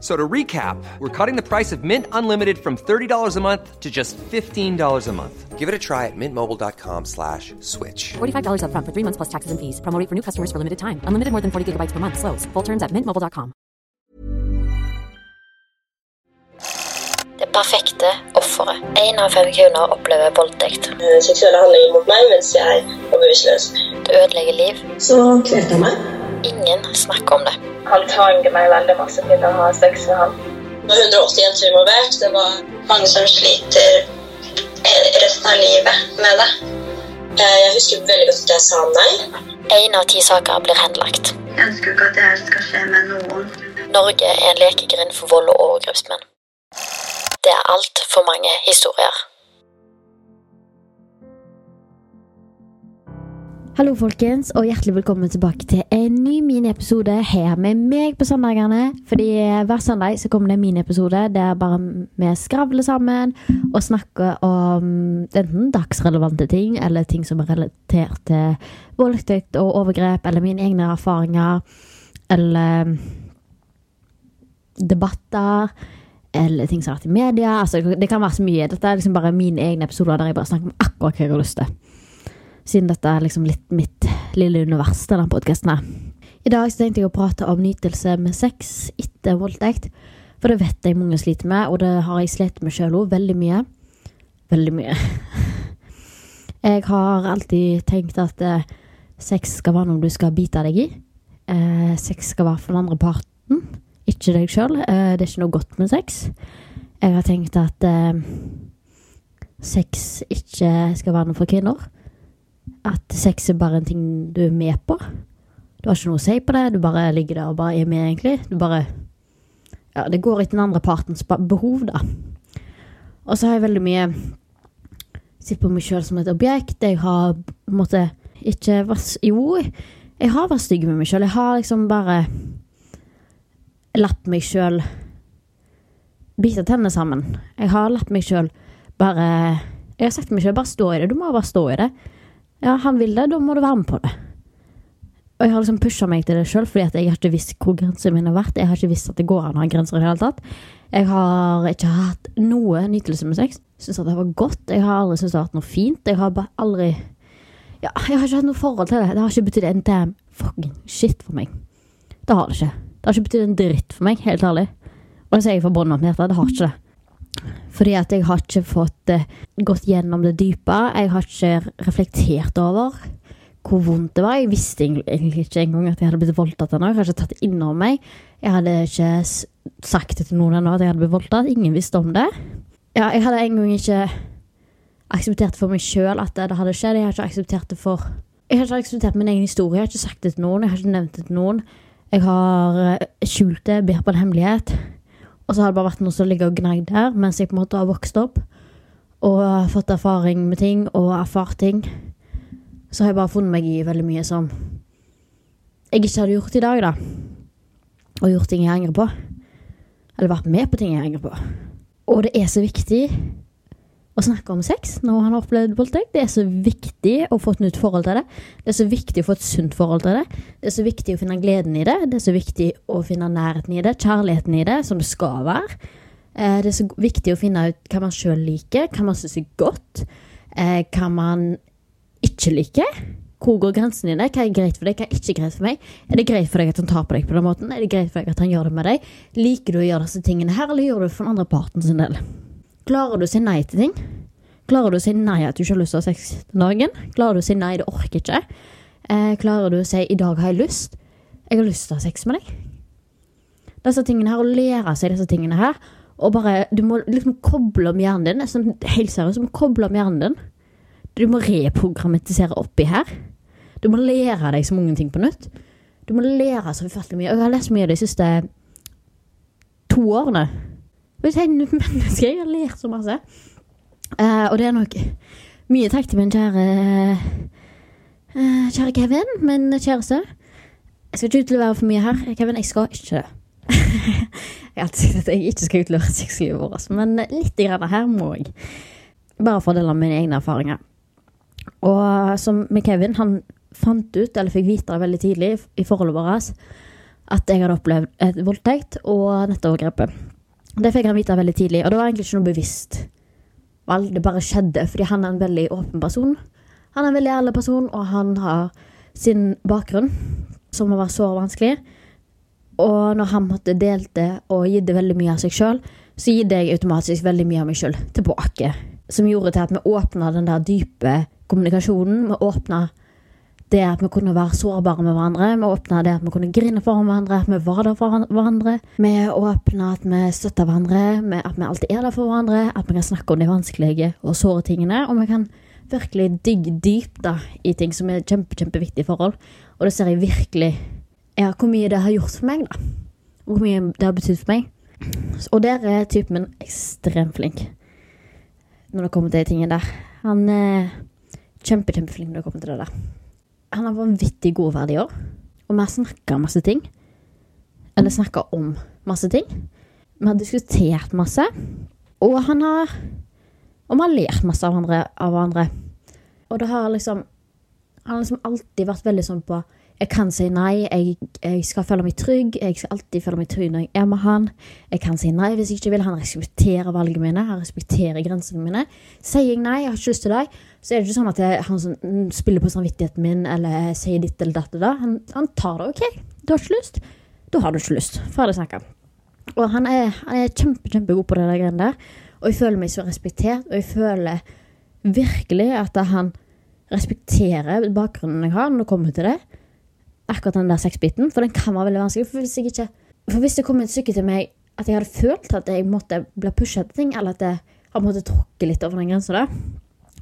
F- So to recap, we're cutting the price of Mint Unlimited from $30 a month to just $15 a month. Give it a try at mintmobile.com slash switch. $45 upfront for three months plus taxes and fees. Promo rate for new customers for limited time. Unlimited more than 40 gigabytes per month. Slows. Full terms at mintmobile.com. Det perfekte offeret. Én av fem kvinner opplever voldtekt. eh, seksuelle handlinger mot meg mens jeg var bevisstløs. Det ødelegger liv. Så kvelte han meg. Ingen snakker om det. Han tvang meg veldig masse til å ha sex med ham. Det var 180 jenter involvert. Det var mange som sliter resten av livet med det. Eh, Jeg husker veldig godt at jeg sa nei. Én av ti saker blir henlagt. Jeg ønsker ikke at det her skal skje med noen. Norge er en lekegrind for vold og overgrepsmenn. Det er altfor mange historier. Hallo folkens, og hjertelig velkommen tilbake til en ny miniepisode her med meg på søndagene. Fordi hver søndag så kommer det en miniepisode der bare vi skravler sammen og snakker om enten dagsrelevante ting, eller ting som er relatert til voldtekt og overgrep, eller mine egne erfaringer, eller debatter, eller ting som har vært i media. Altså, det kan være så mye. Dette er liksom bare mine egne episoder der jeg bare snakker om akkurat hva jeg har lyst til siden dette er liksom litt mitt lille univers, denne podkasten her. I dag så tenkte jeg å prate om nytelse med sex etter voldtekt. For det vet jeg mange sliter med, og det har jeg slitt med sjøl òg. Veldig mye. Veldig mye. Jeg har alltid tenkt at eh, sex skal være noe du skal bite deg i. Eh, sex skal være for den andre parten, ikke deg sjøl. Eh, det er ikke noe godt med sex. Jeg har tenkt at sex ikke skal være noe for kvinner at sex er bare en ting du er med på. Du har ikke noe å si på det, du bare ligger der og bare er med, egentlig. Du bare Ja, det går etter den andre partens behov, da. Og så har jeg veldig mye sett på meg sjøl som et objekt. Jeg har på en måte ikke vært Jo, jeg har vært stygg med meg sjøl. Jeg har liksom bare latt meg sjøl bite tennene sammen. Jeg har latt meg sjøl bare Jeg har sagt til meg sjøl bare stå i det. Du må bare stå i det. Ja, han vil det, da må du være med på det. Og jeg har liksom pusha meg til det sjøl, fordi at jeg har ikke visst hvor grensene mine har vært. Jeg har ikke visst at det går an å ha grenser i det hele tatt. Jeg har ikke hatt noe nytelse med sex. Syns at det var godt. Jeg har aldri syntes det har vært noe fint. Jeg har bare aldri Ja, jeg har ikke hatt noe forhold til det. Det har ikke betydd en damn fucking shit for meg. Det har det ikke. Det har ikke betydd en dritt for meg, helt ærlig. Og det sier jeg fra bånn opp hjertet. Det har ikke det. Fordi at jeg har ikke fått eh, gått gjennom det dype. Jeg har ikke reflektert over hvor vondt det var. Jeg visste egentlig- ikke engang at jeg hadde blitt voldtatt ennå. Jeg har ikke tatt det inn over meg. Jeg hadde ikke sagt det til noen ennå at jeg hadde blitt voldtatt. Ingen visste om det. Ja, jeg hadde en gang ikke akseptert for meg sjøl at det hadde skjedd. Jeg har ikke akseptert det for Jeg har ikke akseptert min egen historie. Jeg har ikke sagt det til noen. Jeg har ikke nevnt det til noen. Jeg har eh, skjult det, ber på en hemmelighet. Og så har det bare vært noe som ligger og gnagd der mens jeg på en måte har vokst opp og fått erfaring med ting og erfart ting. Så har jeg bare funnet meg i veldig mye som jeg ikke hadde gjort i dag, da. Og gjort ting jeg angrer på. Eller vært med på ting jeg angrer på. Og det er så viktig å snakke om sex når han har opplevd voldtekt. Det er så viktig å få et nytt forhold til det. Det er så viktig å få et sunt forhold til det. Det er så viktig å finne gleden i det. Det er så viktig å finne nærheten i det, kjærligheten i det, som det skal være. Eh, det er så viktig å finne ut hva man sjøl liker, hva man syns er godt, eh, hva man ikke liker. Hvor går grensen dine? Hva er greit for deg, hva er ikke greit for meg? Er det greit for deg at han tar på deg på den måten? Er det greit for deg at han gjør det med deg? Liker du å gjøre disse tingene her, eller gjør du det for den andre parten sin del? Klarer du å si nei til ting? Klarer du å si nei at du ikke har lyst til å ha sex den dagen? Klarer du å si nei, det orker ikke? Eh, klarer du å si i dag har jeg lyst? Jeg har lyst til å ha sex med deg. Disse tingene her, å lære seg disse tingene her, og bare Du må liksom koble om hjernen din. Sånn, helt seriøst, du må koble om hjernen din. Du må reprogrammatisere oppi her. Du må lære deg så mange ting på nytt. Du må lære så ufattelig mye. Jeg har lest mye av de siste to årene. Hvis jeg er et menneske, jeg har lært så masse. Uh, og det er nok mye takk til min kjære uh, Kjære Kevin, min kjæreste. Jeg skal ikke utlevere for mye her. Kevin, jeg skal ikke det. jeg har alltid sagt at jeg ikke skal utlevere sexlivet vårt, men litt grann her må jeg. Bare for å dele mine egne erfaringer. Og som med Kevin, han fant ut, eller fikk vite det veldig tidlig i forholdet vårt, at jeg hadde opplevd et voldtekt og nettovergrepet. Det fikk han vite veldig tidlig, og det var egentlig ikke noe bevisst valg. Det bare skjedde fordi han er en veldig åpen person. Han er en veldig ærlig person, og han har sin bakgrunn, som har vært så vanskelig. Og når han måtte delte og gitt veldig mye av seg sjøl, så gitt jeg automatisk veldig mye av meg sjøl tilbake. Som gjorde til at vi åpna den der dype kommunikasjonen. Vi åpna det at vi kunne være sårbare med hverandre. Vi åpna det at vi kunne grine for hverandre, at vi var der for hverandre. Vi åpna at vi støtta hverandre, at vi alltid er der for hverandre. At vi kan snakke om de vanskelige og såre tingene. Og vi kan virkelig digge dypt i ting som er kjempe, kjempeviktige forhold. Og det ser jeg virkelig ja, hvor mye det har gjort for meg, da. Og hvor mye det har betydd for meg. Og der er typen min ekstremt flink når det kommer til de tingene der. Han er kjempe, kjempeflink når det kommer til det der. Han har vanvittig gode verdier, og vi har snakka masse ting. Eller snakka om masse ting. Vi har diskutert masse, og han har Og vi har lært masse av hverandre. Og det har liksom Han har liksom alltid vært veldig sånn på jeg kan si nei, jeg, jeg, skal føle meg trygg. Jeg skal alltid føle meg trygg når jeg er med han. Jeg kan si nei hvis jeg ikke vil. Han respekterer valgene mine. Han respekterer grensene mine. Sier jeg nei, jeg har ikke lyst til deg, så er det ikke sånn at jeg, han spiller på samvittigheten min eller sier ditt eller datt. Han, han tar det. OK, du har ikke lyst? Da har du ikke lyst. Ferdig snakka. Og han er, han er kjempe, kjempegod på det der greiene der. Og jeg føler meg så respektert, og jeg føler virkelig at han respekterer bakgrunnen jeg har når det kommer til det akkurat den der sexbiten, for den kan være veldig vanskelig. For hvis, ikke, for hvis det kom et stykke til meg at jeg hadde følt at jeg måtte bli pusha til ting, eller at jeg har måttet tråkke litt over den grensa der,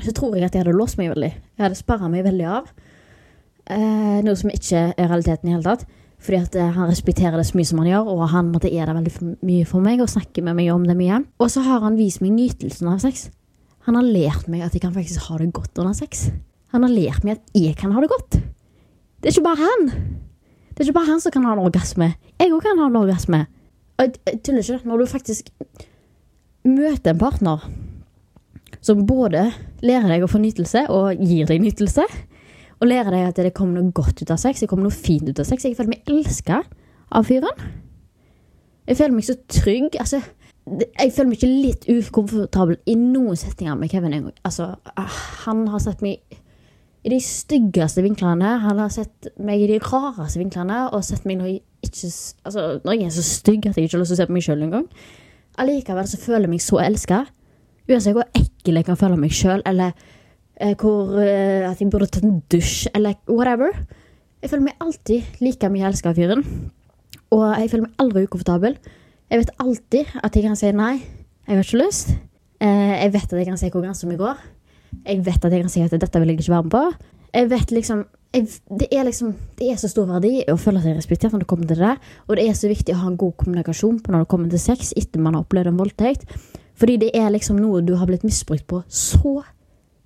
så tror jeg at jeg hadde låst meg veldig. Jeg hadde sperra meg veldig av. Eh, noe som ikke er realiteten i hele tatt. Fordi at eh, han respekterer det så mye som han gjør, og han måtte er der veldig mye for meg og snakker med meg om det mye. Og så har han vist meg nytelsen av sex. Han har lært meg at jeg kan faktisk ha det godt under sex. Han har lært meg at jeg kan ha det godt. Det er ikke bare han. Det er ikke bare han som kan ha en orgasme. Jeg òg kan ha en orgasme. Og jeg tuller ikke. Når du faktisk møter en partner som både lærer deg å få nytelse og gir deg nytelse, og lærer deg at det kommer noe godt ut av sex, det kommer noe fint ut av sex Jeg føler meg elska av fyren. Jeg føler meg så trygg. Altså, jeg føler meg ikke litt ukomfortabel i noen settinger med Kevin. Altså, han har sett meg i de styggeste vinklene. Han har sett meg i de rareste vinklene og sett meg når jeg ikke Altså, når jeg er så stygg at jeg ikke har lyst til å se på meg sjøl engang. Allikevel så føler jeg meg så elska. Uansett hvor ekkel jeg kan føle meg sjøl, eller eh, hvor eh, At jeg burde tatt en dusj, eller whatever. Jeg føler meg alltid like mye elska av fyren. Og jeg føler meg aldri ukomfortabel. Jeg vet alltid at jeg kan si nei. Jeg har ikke lyst. Eh, jeg vet at jeg kan si hvor grensa mi går. Jeg vet at jeg kan si at dette vil jeg ikke være med på. Jeg vet liksom jeg, det, er liksom, det er så stor verdi å føle seg respektert når det kommer til det. Og det er så viktig å ha en god kommunikasjon på når det kommer til sex etter man har opplevd en voldtekt. Fordi det er liksom noe du har blitt misbrukt på så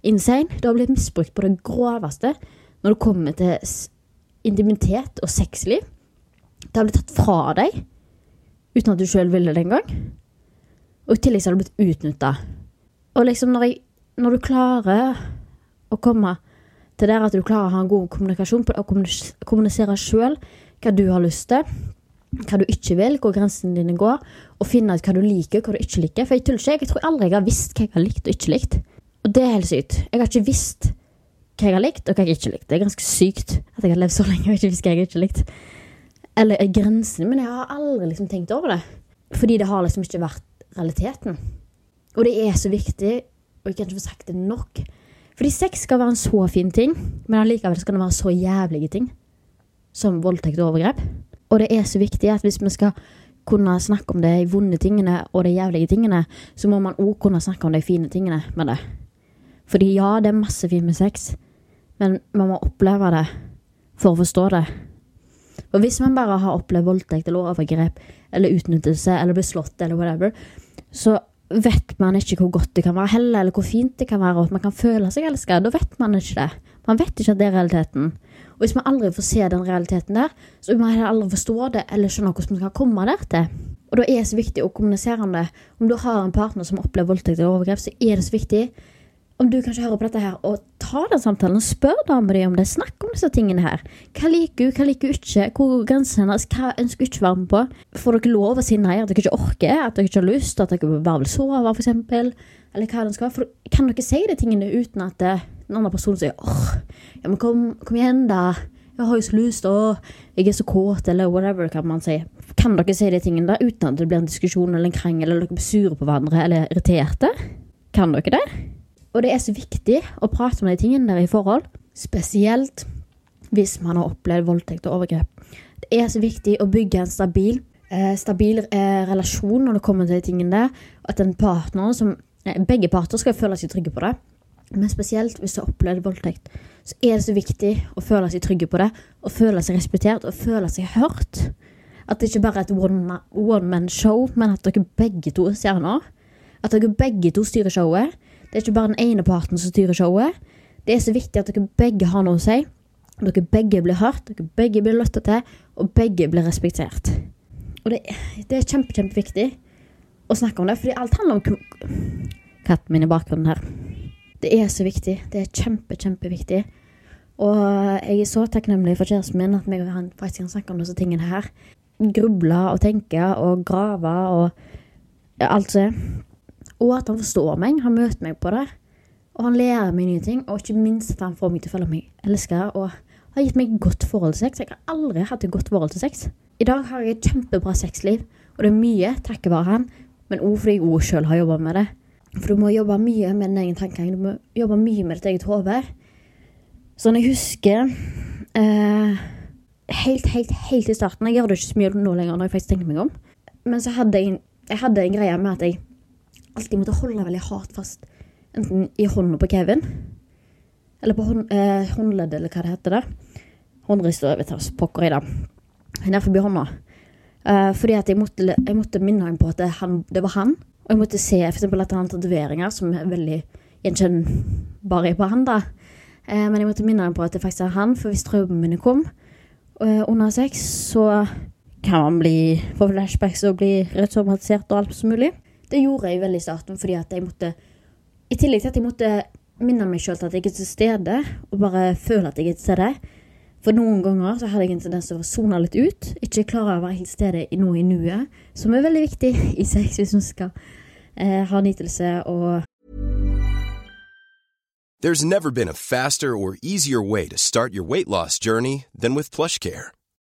insane. Du har blitt misbrukt på det groveste når det kommer til intimitet og sexliv. Det har blitt tatt fra deg uten at du sjøl ville det engang. Og i tillegg så har du blitt utnytta Og liksom når, jeg, når du klarer å komme til der at du klarer å ha en god kommunikasjon og kommunisere sjøl hva du har lyst til, hva du ikke vil, hvor grensene dine går, og finne ut hva du liker, hva du ikke liker. For jeg tuller ikke, jeg tror aldri jeg har visst hva jeg har likt og ikke likt. Og det er helt sykt. Jeg har ikke visst hva jeg har likt, og hva jeg ikke likt. Det er ganske sykt at jeg har levd så lenge og ikke visst hva jeg ikke har likt. Eller grensene, men jeg har aldri liksom tenkt over det. Fordi det har liksom ikke vært realiteten. Og det er så viktig, og jeg kan ikke få sagt det nok. Fordi sex skal være en så fin ting, men allikevel skal det være så jævlige ting. Som voldtekt og overgrep. Og det er så viktig at hvis vi skal kunne snakke om de vonde tingene og de jævlige tingene, så må man òg kunne snakke om de fine tingene med det. Fordi ja, det er masse fint med sex, men man må oppleve det for å forstå det. Og hvis man bare har opplevd voldtekt eller overgrep eller utnyttelse eller blir slått eller whatever, så vet man ikke hvor godt det kan være heller, eller hvor fint det kan være, og at man kan føle seg elska. Da vet man ikke det. Man vet ikke at det er realiteten. Og hvis man aldri får se den realiteten der, så vil man heller aldri forstå det eller skjønne hvordan man skal komme der til. Og da er det så viktig å kommunisere om det. Om du har en partner som opplever voldtekt eller overgrep, så er det så viktig om du kanskje hører på dette her, og ta den samtalen og spør dama di om det. Snakk om disse tingene her. Hva liker hun, hva liker hun ikke? Hvor går grensen hennes? Hva ønsker hun ikke være med på? Får dere lov å si nei? At dere ikke orker? At dere ikke har lyst? At dere bare vil sove, eksempel? Eller hva det skal være? For kan dere si de tingene uten at en annen person sier åh, ja, men kom, kom igjen, da. Jeg har jo så lyst, og jeg er så kåt, eller whatever, kan man si. Kan dere si de tingene da, uten at det blir en diskusjon eller en krangel, eller dere blir sure på hverandre eller irriterte? Kan dere det? Og det er så viktig å prate om de tingene der i forhold, spesielt hvis man har opplevd voldtekt og overgrep. Det er så viktig å bygge en stabil, eh, stabil eh, relasjon når det kommer til de tingene der. At en partner som eh, Begge parter skal føle seg trygge på det. Men spesielt hvis du har opplevd voldtekt, så er det så viktig å føle seg trygge på det. Og føle seg respektert og føle seg hørt. At det ikke bare er et one, one man show, men at dere begge to er stjerner. At dere begge to styrer showet. Det er ikke bare den ene parten som styrer showet. Det er så viktig at dere begge har noe å si. Dere begge blir hørt, dere begge blir lytta til, og begge blir respektert. Og det, det er kjempe, kjempeviktig å snakke om det, fordi alt handler om katten min i bakgrunnen her. Det er så viktig. Det er kjempe, kjempeviktig. Og jeg er så takknemlig for kjæresten min at vi faktisk kan snakke om disse tingene her. Gruble og tenke og grave og alt som er. Og at han forstår meg. Han møter meg på det. Og han lærer meg nye ting. Og ikke minst at han får meg til å føle meg elska. Og har gitt meg godt forhold til sex. Jeg har aldri hatt et godt forhold til sex. I dag har jeg et kjempebra sexliv, og det er mye takket være han, men òg fordi jeg òg sjøl har jobba med det. For du må jobbe mye med din egen tankegang. Du må jobbe mye med ditt eget hode. Sånn jeg husker eh, helt, helt, helt i starten Jeg gjør det ikke så mye nå lenger, når jeg faktisk tenker meg om. Men så hadde jeg, jeg hadde en greie med at jeg alltid måtte holde veldig hardt fast. Enten i hånda på Kevin, eller på hånd, eh, håndleddet, eller hva det heter. det. Håndrist og vet du, pokker i det. Ned forbi hånda. Eh, fordi at jeg måtte, jeg måtte, minne ham på at det, han, det, var han. Og jeg måtte se eksempel at han hadde tatoveringer som er veldig gjenkjennbare på han. da. Eh, men jeg måtte minne ham på at det faktisk er han, for hvis traumene mine kom eh, under sex, så kan man bli få flashbacks og bli retraumatisert og alt som mulig. Det gjorde jeg veldig i starten fordi at jeg måtte I tillegg til at jeg måtte minne meg sjøl at jeg er til stede, og bare føle at jeg er til stede. For noen ganger så hadde jeg en tendens til å sone litt ut. Ikke klare å være helt til stede i noe i nuet, som er veldig viktig i sex hvis man skal eh, ha nytelse og There's never been a faster or easier way to start your weight loss journey than with PlushCare.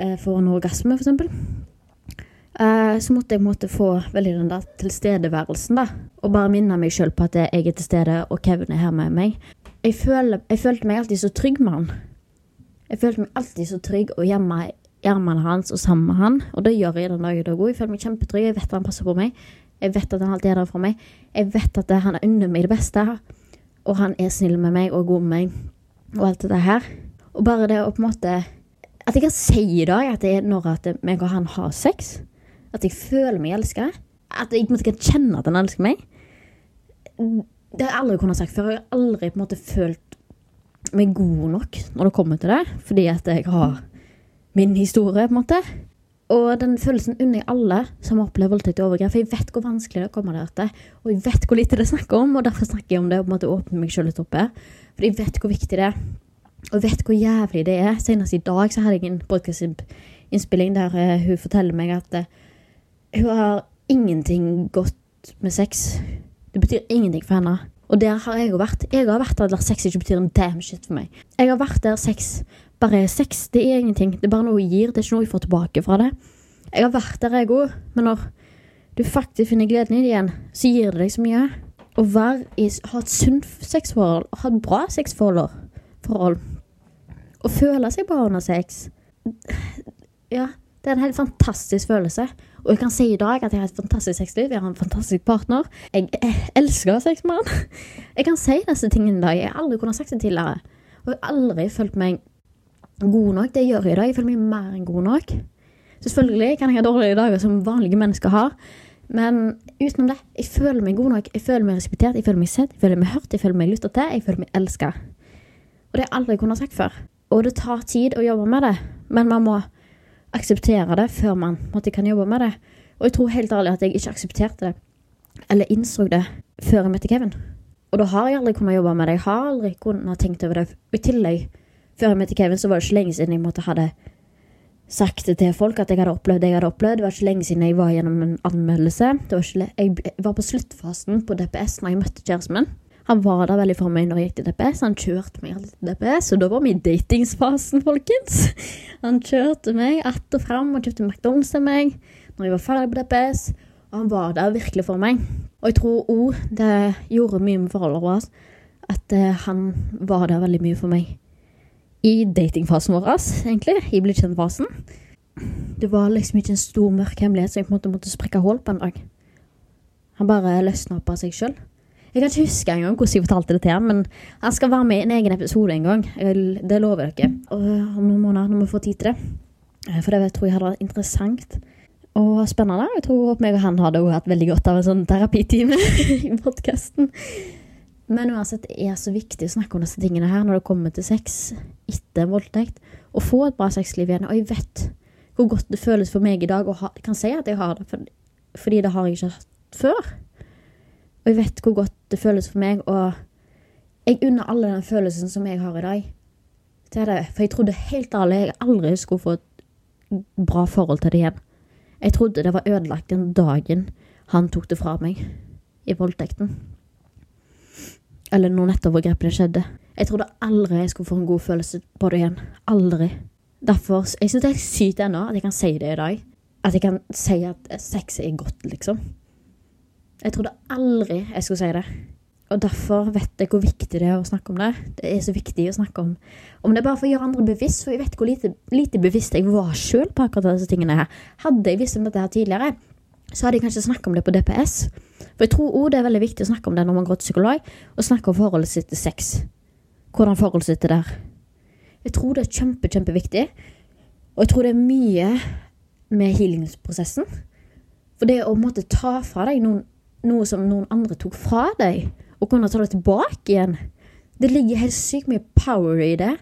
eh, for en orgasme, for eksempel. Eh, så måtte jeg måtte få veldig den der tilstedeværelsen, da. Og bare minne meg sjøl på at jeg er til stede, og Kevin er her med meg. Jeg, føler, jeg følte meg alltid så trygg med han. Jeg følte meg alltid så trygg og hjemme i armene hans og sammen med han. Og det gjør jeg den dag i dag òg. Jeg føler meg kjempetrygg. Jeg vet at han passer på meg. Jeg vet at han alltid er der for meg. Jeg vet at han unner meg det beste. Og han er snill med meg og god med meg og alt dette her. Og bare det å på en måte At jeg kan si i dag at det er når at meg og han har sex. At jeg føler meg elska. At jeg måte kan kjenne at han elsker meg. Det har jeg aldri kunnet sagt før. Jeg har aldri på en måte følt meg god nok når det kommer til det. Fordi at jeg har min historie, på en måte. Og den følelsen unner jeg alle som har opplevd voldtekt og overgrep. For jeg vet hvor vanskelig det er å komme der til. Og jeg vet hvor lite det er snakk om, og derfor snakker jeg om det og på en måte åpner meg selv litt opp her. For jeg vet hvor viktig det er. Og vet hvor jævlig det er. Senest i dag så hadde jeg en podkastinnspilling der eh, hun forteller meg at eh, hun har ingenting godt med sex. Det betyr ingenting for henne. Og der har jeg jo vært. Jeg har vært der der sex ikke betyr en damn shit for meg. Jeg har vært der sex bare er sex. Det er ingenting. Det er bare noe jeg gir. Det er ikke noe jeg får tilbake fra det. Jeg har vært der, jeg òg. Men når du faktisk finner gleden i det igjen, så gir det deg så mye. Å ha et sunt sexforhold, ha et bra sexforhold, og føle seg bra under sex Ja, det er en helt fantastisk følelse. Og jeg kan si i dag at jeg har et fantastisk sexliv. Jeg har en fantastisk partner. Jeg, jeg elsker sex med han. Jeg kan si disse tingene i dag. Jeg har aldri kunnet sagt det tidligere. Og jeg har aldri følt meg god nok. Det gjør jeg i dag. Jeg føler meg mer enn god nok. Selvfølgelig kan jeg ha dårlige dager som vanlige mennesker har. Men utenom det, jeg føler meg god nok. Jeg føler meg respektert, jeg føler meg sett, jeg føler meg hørt, jeg føler meg lytta til, jeg føler meg elska. Og det har jeg aldri kunnet sagt før. Og det tar tid å jobbe med det, men man må akseptere det før man måtte, kan jobbe med det. Og jeg tror helt ærlig at jeg ikke aksepterte det, eller innså det, før jeg møtte Kevin. Og da har jeg aldri kunnet jobbe med det. Jeg har aldri kunnet tenkt over det. I tillegg, før jeg møtte Kevin, så var det ikke lenge siden jeg måtte ha sagt det til folk at jeg hadde opplevd det jeg hadde opplevd. Det var ikke lenge siden jeg var gjennom en anmeldelse. Var jeg var på sluttfasen på DPS når jeg møtte kjæresten min. Han var der veldig for meg når jeg gikk til DPS. Han kjørte meg til DPS, og da var vi i datingsfasen, folkens. Han kjørte meg att og fram og kjøpte McDonald's til meg når jeg var ferdig på DPS. Og han var der virkelig for meg. Og jeg tror òg det gjorde mye med forholdet vårt at uh, han var der veldig mye for meg. I datingfasen vår, egentlig. I bli kjent-fasen. Det var liksom ikke en stor, mørk hemmelighet som jeg på en måte måtte sprekke hull på en dag. Han bare løsna opp av seg sjøl. Jeg kan ikke huske engang hvordan jeg fortalte det til ham, men han skal være med i en egen episode en gang. Det lover dere. Og om noen måneder, når vi får tid til det. For det tror jeg hadde vært interessant og spennende. Jeg tror meg og han hadde hatt veldig godt av en sånn terapitime i podkasten. Men uansett, det er så viktig å snakke om disse tingene her når det kommer til sex etter voldtekt. Å få et bra sexliv igjen. Og jeg vet hvor godt det føles for meg i dag, og jeg kan si at jeg har det, fordi det har jeg ikke hatt før. Og jeg vet hvor godt det føles for meg, og jeg unner alle den følelsen som jeg har i dag. Det det. For jeg trodde helt ærlig jeg aldri skulle få et bra forhold til det igjen. Jeg trodde det var ødelagt den dagen han tok det fra meg i voldtekten. Eller når nettovergrepene skjedde. Jeg trodde aldri jeg skulle få en god følelse på det igjen. Aldri. Derfor, Jeg syns det er sykt ennå at jeg kan si det i dag. At jeg kan si at sex er godt, liksom. Jeg trodde aldri jeg skulle si det. Og derfor vet jeg hvor viktig det er å snakke om det. Det er så viktig å snakke om Om det er bare for å gjøre andre bevisst, for jeg vet hvor lite, lite bevisst jeg var sjøl på akkurat disse tingene her. Hadde jeg visst om dette her tidligere, så hadde jeg kanskje snakket om det på DPS. For jeg tror òg det er veldig viktig å snakke om det når man går til psykolog, og snakke om forholdet sitt til sex. Hvordan forholdet sitt er der. Jeg tror det er kjempe, kjempeviktig. Og jeg tror det er mye med healingsprosessen. For det å måtte ta fra deg noen noe som noen andre tok fra deg, og kunne ta det tilbake igjen. Det ligger helt sykt mye power i det,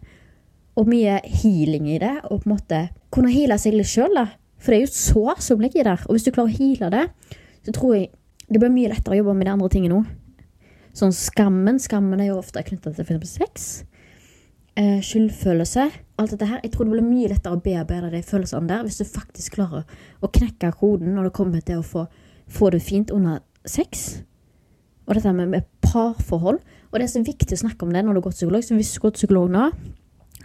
og mye healing i det, og på en måte kunne heale seg litt sjøl, da. For det er jo et sår som ligger der, og hvis du klarer å heale det, så tror jeg det blir mye lettere å jobbe med de andre tingene òg. Sånn skammen. Skammen er jo ofte knytta til f.eks. sex. Eh, skyldfølelse. Alt dette her. Jeg tror det blir mye lettere å bearbeide de følelsene der hvis du faktisk klarer å knekke koden når det kommer til å få, få det fint under sex. Og dette med, med parforhold. Og det er så viktig å snakke om det når du går til psykolog. Så hvis du går til psykolog nå,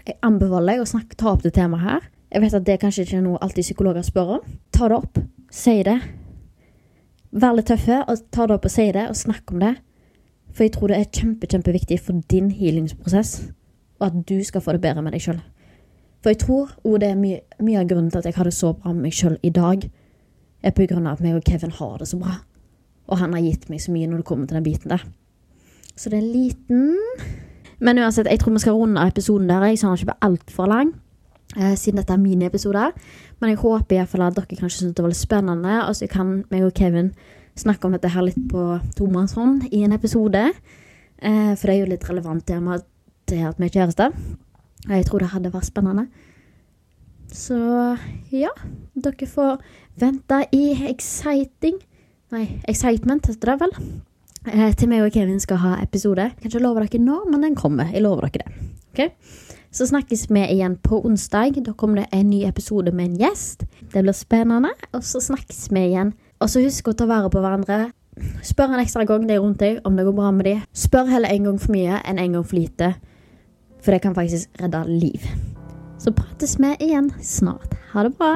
jeg anbefaler deg å snakke, ta opp det temaet her. Jeg vet at det kanskje ikke er noe alltid psykologer spør om. Ta det opp. Si det. Vær litt tøffe, og ta det opp og si det, og snakk om det. For jeg tror det er kjempe, kjempeviktig for din healingsprosess, og at du skal få det bedre med deg sjøl. For jeg tror, òg det er mye, mye, av grunnen til at jeg har det så bra med meg sjøl i dag, er på grunn av at meg og Kevin har det så bra. Og han har gitt meg så mye når det kommer til den biten der. Så det er liten Men uansett, jeg tror vi skal runde episoden der, jeg, så den ikke blir altfor lang. Eh, siden dette er mine episoder. Men jeg håper i hvert fall at dere kanskje syntes det var litt spennende, og så kan meg og Kevin snakke om dette her litt på tomannshånd i en episode. Eh, for det er jo litt relevant til at vi er kjærester. Jeg tror det hadde vært spennende. Så ja, dere får vente i exciting Nei, excitement heter det vel. Eh, til meg og Kevin skal ha episode. Jeg kan ikke love dere nå, men den kommer. Jeg lover dere det. Okay? Så snakkes vi igjen på onsdag. Da kommer det en ny episode med en gjest. Det blir spennende. Og så snakkes vi igjen. Og så husk å ta vare på hverandre. Spør en ekstra gang de rundt deg om det går bra med dem. Spør heller en gang for mye enn en gang for lite. For det kan faktisk redde liv. Så prates vi igjen snart. Ha det bra.